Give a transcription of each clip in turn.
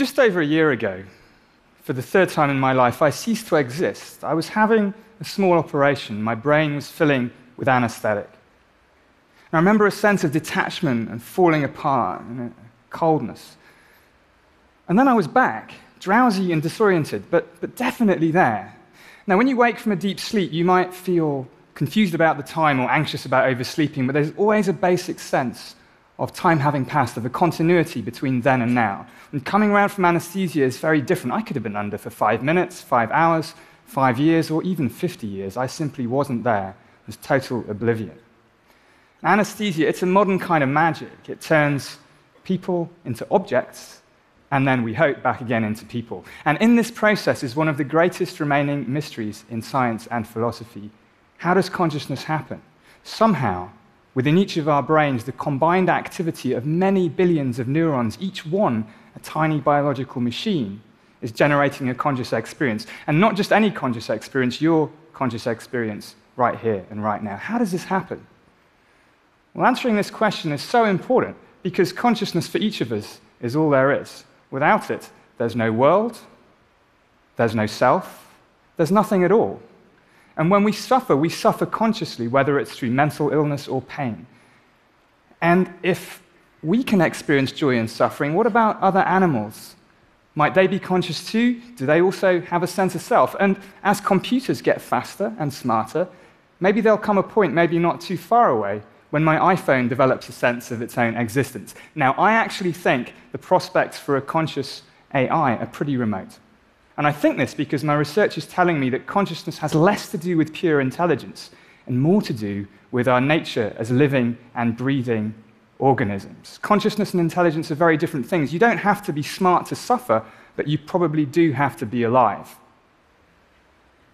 Just over a year ago, for the third time in my life, I ceased to exist. I was having a small operation. My brain was filling with anesthetic. And I remember a sense of detachment and falling apart and coldness. And then I was back, drowsy and disoriented, but, but definitely there. Now, when you wake from a deep sleep, you might feel confused about the time or anxious about oversleeping, but there's always a basic sense of time having passed, of a continuity between then and now. And coming around from anesthesia is very different. I could have been under for five minutes, five hours, five years, or even 50 years. I simply wasn't there. It was total oblivion. Anesthesia, it's a modern kind of magic. It turns people into objects, and then we hope back again into people. And in this process is one of the greatest remaining mysteries in science and philosophy. How does consciousness happen? Somehow, within each of our brains, the combined activity of many billions of neurons, each one a tiny biological machine, is generating a conscious experience. And not just any conscious experience, your conscious experience right here and right now. How does this happen? Well, answering this question is so important because consciousness for each of us is all there is. Without it, there's no world, there's no self, there's nothing at all. And when we suffer, we suffer consciously, whether it's through mental illness or pain. And if we can experience joy and suffering, what about other animals? Might they be conscious too? Do they also have a sense of self? And as computers get faster and smarter, maybe there'll come a point, maybe not too far away, when my iPhone develops a sense of its own existence. Now, I actually think the prospects for a conscious AI are pretty remote. And I think this because my research is telling me that consciousness has less to do with pure intelligence and more to do with our nature as living and breathing organisms. Consciousness and intelligence are very different things. You don't have to be smart to suffer, but you probably do have to be alive.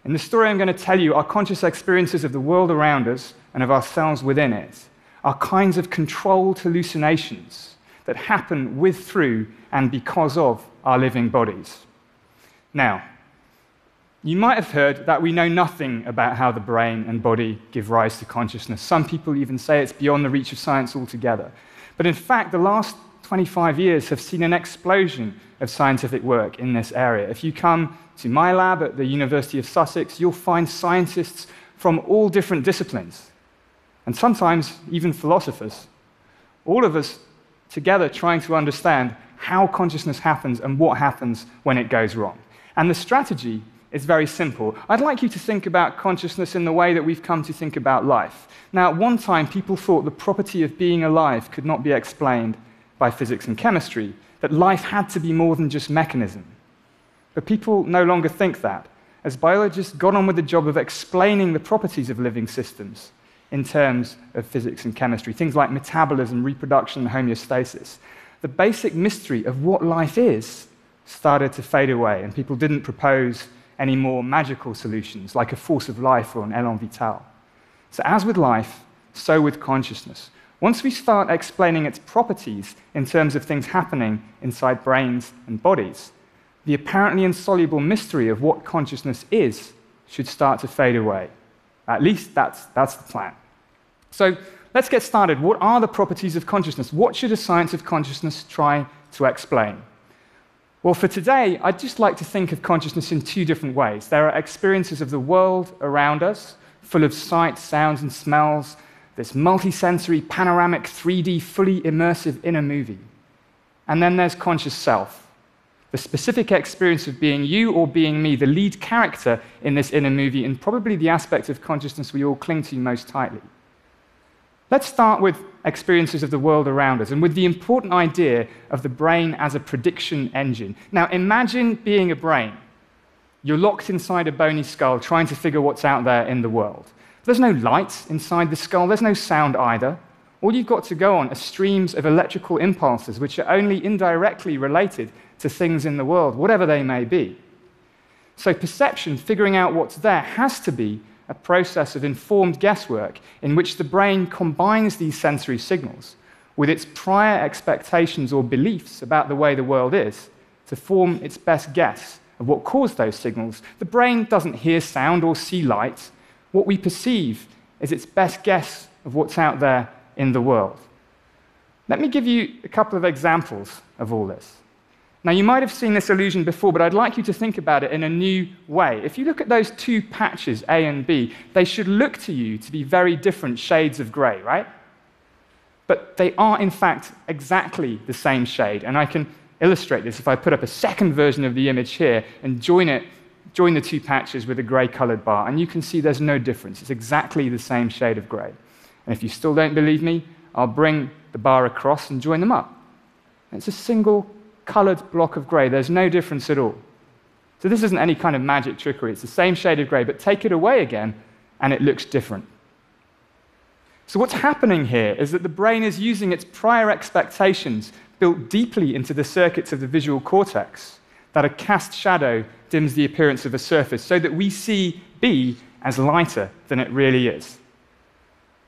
In the story I'm going to tell you, our conscious experiences of the world around us and of ourselves within it are kinds of controlled hallucinations that happen with, through, and because of our living bodies. Now, you might have heard that we know nothing about how the brain and body give rise to consciousness. Some people even say it's beyond the reach of science altogether. But in fact, the last 25 years have seen an explosion of scientific work in this area. If you come to my lab at the University of Sussex, you'll find scientists from all different disciplines, and sometimes even philosophers. All of us together trying to understand how consciousness happens and what happens when it goes wrong. And the strategy is very simple. I'd like you to think about consciousness in the way that we've come to think about life. Now, at one time, people thought the property of being alive could not be explained by physics and chemistry, that life had to be more than just mechanism. But people no longer think that, as biologists got on with the job of explaining the properties of living systems in terms of physics and chemistry, things like metabolism, reproduction, and homeostasis. The basic mystery of what life is started to fade away, and people didn't propose any more magical solutions like a force of life or an elan vital. So, as with life, so with consciousness. Once we start explaining its properties in terms of things happening inside brains and bodies, the apparently insoluble mystery of what consciousness is should start to fade away. At least that's, that's the plan. So let's get started. What are the properties of consciousness? What should a science of consciousness try to explain? Well, for today, I'd just like to think of consciousness in two different ways. There are experiences of the world around us, full of sights, sounds, and smells, this multisensory, panoramic, 3D, fully immersive inner movie. And then there's conscious self, the specific experience of being you or being me, the lead character in this inner movie, and probably the aspect of consciousness we all cling to most tightly. Let's start with experiences of the world around us and with the important idea of the brain as a prediction engine. Now, imagine being a brain. You're locked inside a bony skull trying to figure what's out there in the world. There's no light inside the skull, there's no sound either. All you've got to go on are streams of electrical impulses, which are only indirectly related to things in the world, whatever they may be. So, perception, figuring out what's there, has to be a process of informed guesswork in which the brain combines these sensory signals with its prior expectations or beliefs about the way the world is to form its best guess of what caused those signals. The brain doesn't hear sound or see light. What we perceive is its best guess of what's out there in the world. Let me give you a couple of examples of all this. Now, you might have seen this illusion before, but I'd like you to think about it in a new way. If you look at those two patches, A and B, they should look to you to be very different shades of grey, right? But they are, in fact, exactly the same shade. And I can illustrate this if I put up a second version of the image here and join it, join the two patches with a grey coloured bar, and you can see there's no difference. It's exactly the same shade of grey. And if you still don't believe me, I'll bring the bar across and join them up. It's a single colored block of grey. There's no difference at all. So this isn't any kind of magic trickery. It's the same shade of grey, but take it away again, and it looks different. So what's happening here is that the brain is using its prior expectations built deeply into the circuits of the visual cortex that a cast shadow dims the appearance of a surface so that we see B as lighter than it really is.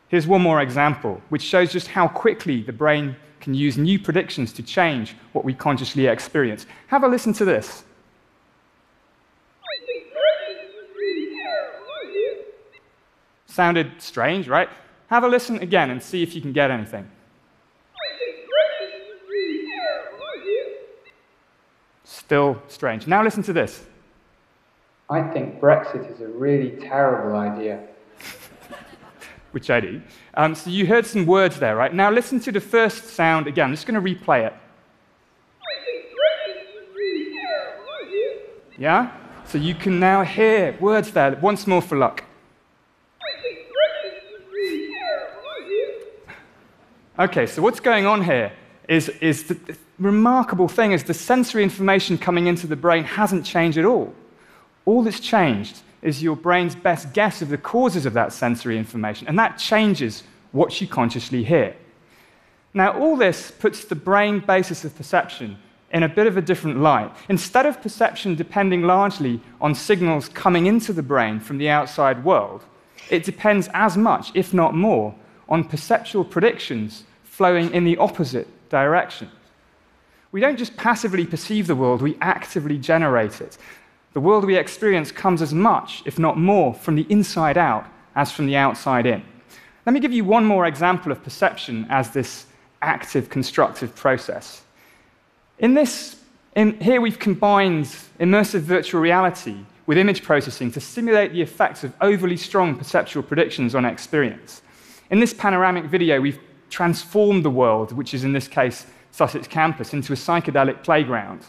Here's one more example, which shows just how quickly the brain can use new predictions to change what we consciously experience. Have a listen to this. Sounded strange, right? Have a listen again and see if you can get anything. Still strange. Now listen to this. I think Brexit is a really terrible idea which I do. Um, so you heard some words there, right? Now listen to the first sound again. I'm just going to replay it. Yeah? So you can now hear words there. Once more for luck. Okay, so what's going on here is, is the, the remarkable thing is the sensory information coming into the brain hasn't changed at all. All that's changed is your brain's best guess of the causes of that sensory information, and that changes what you consciously hear. Now, all this puts the brain basis of perception in a bit of a different light. Instead of perception depending largely on signals coming into the brain from the outside world, it depends as much, if not more, on perceptual predictions flowing in the opposite direction. We don't just passively perceive the world, we actively generate it. The world we experience comes as much, if not more, from the inside out as from the outside in. Let me give you one more example of perception as this active constructive process. In this, in, here we've combined immersive virtual reality with image processing to simulate the effects of overly strong perceptual predictions on experience. In this panoramic video, we've transformed the world, which is in this case Sussex campus, into a psychedelic playground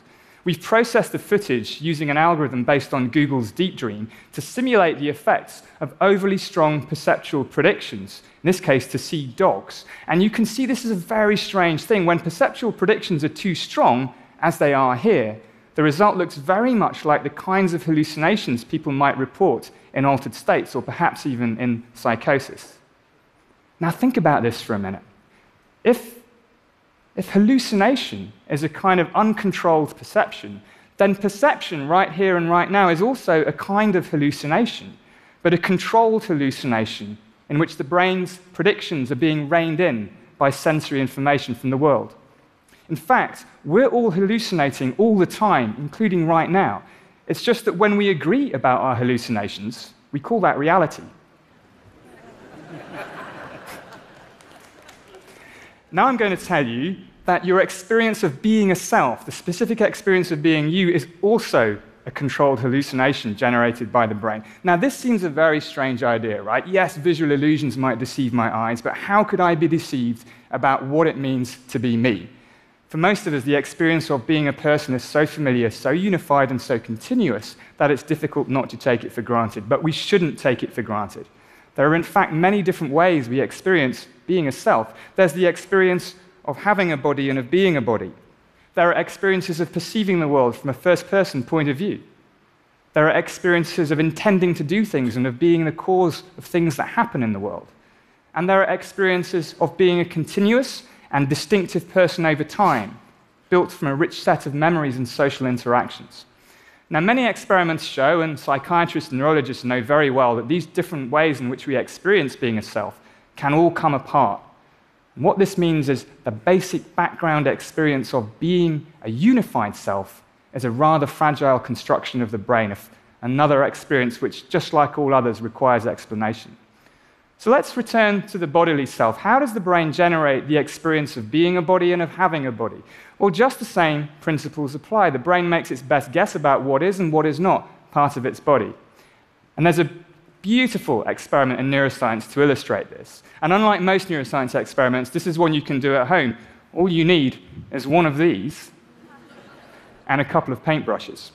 We've processed the footage using an algorithm based on Google's Deep Dream to simulate the effects of overly strong perceptual predictions, in this case, to see dogs. And you can see this is a very strange thing. When perceptual predictions are too strong, as they are here, the result looks very much like the kinds of hallucinations people might report in altered states or perhaps even in psychosis. Now, think about this for a minute. If if hallucination is a kind of uncontrolled perception, then perception right here and right now is also a kind of hallucination, but a controlled hallucination in which the brain's predictions are being reined in by sensory information from the world. In fact, we're all hallucinating all the time, including right now. It's just that when we agree about our hallucinations, we call that reality. now I'm going to tell you that your experience of being a self, the specific experience of being you, is also a controlled hallucination generated by the brain. Now, this seems a very strange idea, right? Yes, visual illusions might deceive my eyes, but how could I be deceived about what it means to be me? For most of us, the experience of being a person is so familiar, so unified, and so continuous that it's difficult not to take it for granted. But we shouldn't take it for granted. There are, in fact, many different ways we experience being a self. There's the experience of having a body and of being a body. There are experiences of perceiving the world from a first person point of view. There are experiences of intending to do things and of being the cause of things that happen in the world. And there are experiences of being a continuous and distinctive person over time, built from a rich set of memories and social interactions. Now, many experiments show, and psychiatrists and neurologists know very well, that these different ways in which we experience being a self can all come apart what this means is the basic background experience of being a unified self is a rather fragile construction of the brain, another experience which, just like all others, requires explanation. So let's return to the bodily self. How does the brain generate the experience of being a body and of having a body? Well, just the same principles apply. The brain makes its best guess about what is and what is not part of its body. And there's a beautiful experiment in neuroscience to illustrate this. And unlike most neuroscience experiments, this is one you can do at home. All you need is one of these and a couple of paintbrushes.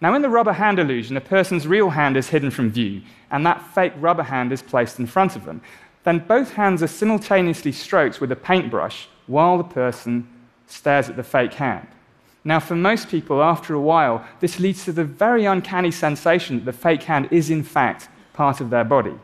Now, in the rubber hand illusion, a person's real hand is hidden from view, and that fake rubber hand is placed in front of them. Then both hands are simultaneously stroked with a paintbrush while the person stares at the fake hand. Now, for most people, after a while, this leads to the very uncanny sensation that the fake hand is, in fact, part of their body.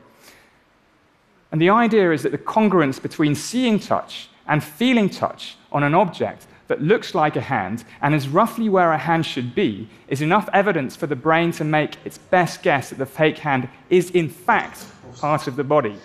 And the idea is that the congruence between seeing touch and feeling touch on an object that looks like a hand and is roughly where a hand should be is enough evidence for the brain to make its best guess that the fake hand is, in fact, part of the body.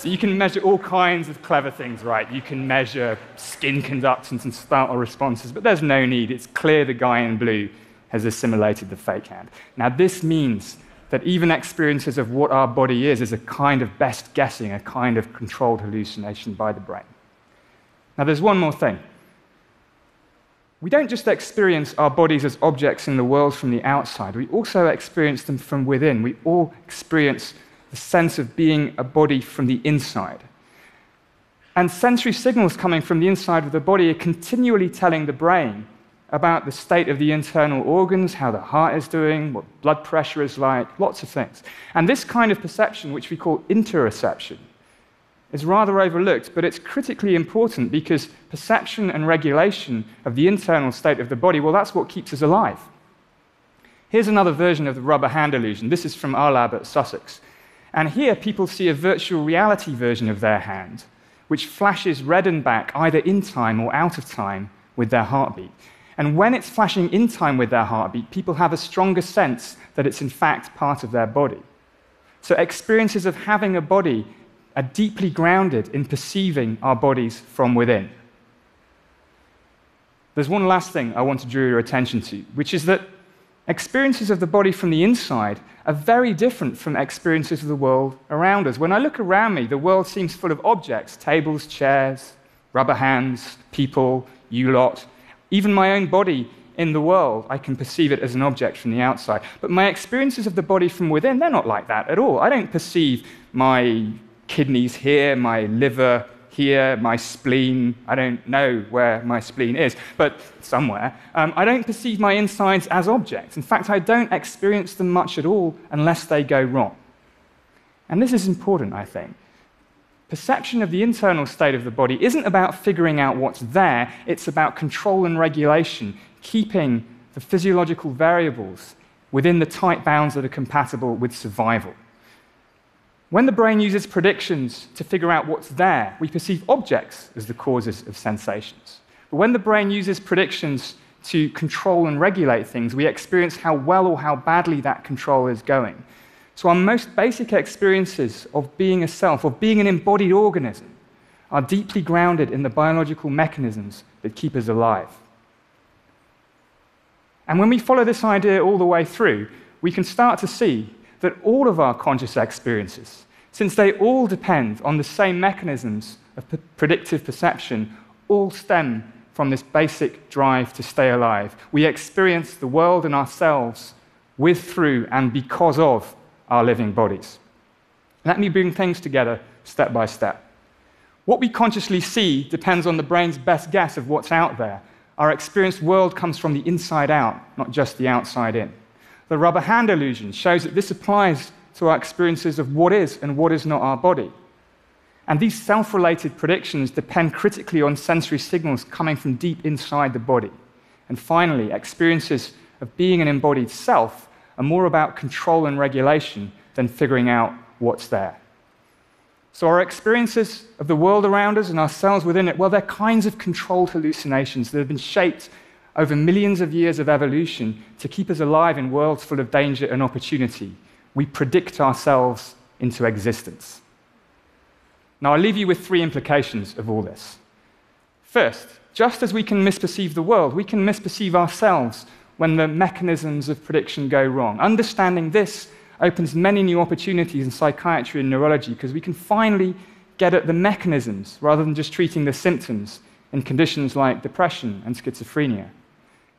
So you can measure all kinds of clever things, right? You can measure skin conductance and startle responses, but there's no need. It's clear the guy in blue has assimilated the fake hand. Now, this means that even experiences of what our body is is a kind of best guessing, a kind of controlled hallucination by the brain. Now, there's one more thing. We don't just experience our bodies as objects in the world from the outside, we also experience them from within. We all experience the sense of being a body from the inside. And sensory signals coming from the inside of the body are continually telling the brain about the state of the internal organs, how the heart is doing, what blood pressure is like, lots of things. And this kind of perception, which we call interoception, is rather overlooked, but it's critically important because perception and regulation of the internal state of the body, well, that's what keeps us alive. Here's another version of the rubber hand illusion. This is from our lab at Sussex. And here, people see a virtual reality version of their hand, which flashes red and back either in time or out of time with their heartbeat. And when it's flashing in time with their heartbeat, people have a stronger sense that it's in fact part of their body. So experiences of having a body are deeply grounded in perceiving our bodies from within. There's one last thing I want to draw your attention to, which is that experiences of the body from the inside are very different from experiences of the world around us. When I look around me, the world seems full of objects tables, chairs, rubber hands, people, you lot. Even my own body in the world, I can perceive it as an object from the outside. But my experiences of the body from within, they're not like that at all. I don't perceive my kidneys here, my liver here, my spleen. I don't know where my spleen is, but somewhere. Um, I don't perceive my insides as objects. In fact, I don't experience them much at all unless they go wrong. And this is important, I think. Perception of the internal state of the body isn't about figuring out what's there, it's about control and regulation, keeping the physiological variables within the tight bounds that are compatible with survival. When the brain uses predictions to figure out what's there, we perceive objects as the causes of sensations. But when the brain uses predictions to control and regulate things, we experience how well or how badly that control is going. So, our most basic experiences of being a self, of being an embodied organism, are deeply grounded in the biological mechanisms that keep us alive. And when we follow this idea all the way through, we can start to see that all of our conscious experiences, since they all depend on the same mechanisms of predictive perception, all stem from this basic drive to stay alive. We experience the world and ourselves with, through, and because of our living bodies. Let me bring things together step by step. What we consciously see depends on the brain's best guess of what's out there. Our experienced world comes from the inside out, not just the outside in. The rubber hand illusion shows that this applies to our experiences of what is and what is not our body. And these self related predictions depend critically on sensory signals coming from deep inside the body. And finally, experiences of being an embodied self are more about control and regulation than figuring out what's there. So, our experiences of the world around us and ourselves within it, well, they're kinds of controlled hallucinations that have been shaped over millions of years of evolution to keep us alive in worlds full of danger and opportunity. We predict ourselves into existence. Now, I'll leave you with three implications of all this. First, just as we can misperceive the world, we can misperceive ourselves when the mechanisms of prediction go wrong. Understanding this opens many new opportunities in psychiatry and neurology because we can finally get at the mechanisms rather than just treating the symptoms in conditions like depression and schizophrenia.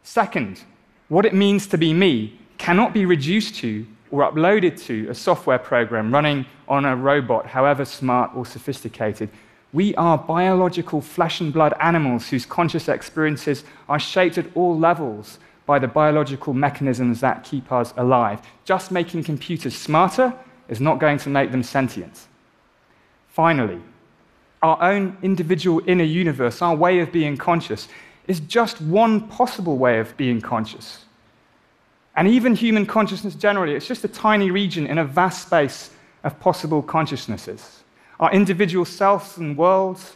Second, what it means to be me cannot be reduced to or uploaded to a software program running on a robot, however smart or sophisticated. We are biological flesh and blood animals whose conscious experiences are shaped at all levels by the biological mechanisms that keep us alive. Just making computers smarter is not going to make them sentient. Finally, our own individual inner universe, our way of being conscious, is just one possible way of being conscious. And even human consciousness generally, it's just a tiny region in a vast space of possible consciousnesses. Our individual selves and worlds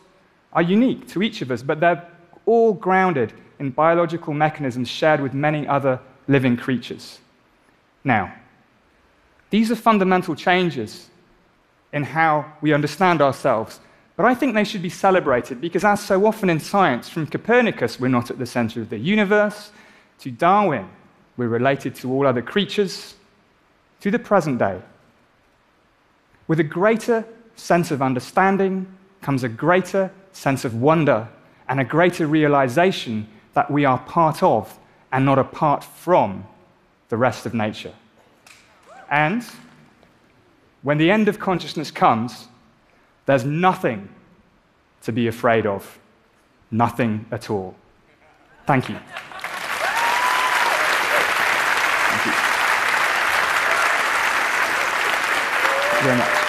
are unique to each of us, but they're all grounded in biological mechanisms shared with many other living creatures. Now, these are fundamental changes in how we understand ourselves, but I think they should be celebrated because, as so often in science, from Copernicus, we're not at the center of the universe, to Darwin, we're related to all other creatures, to the present day. With a greater sense of understanding comes a greater sense of wonder and a greater realization that we are part of and not apart from the rest of nature. And when the end of consciousness comes, there's nothing to be afraid of. Nothing at all. Thank you. Thank you very much.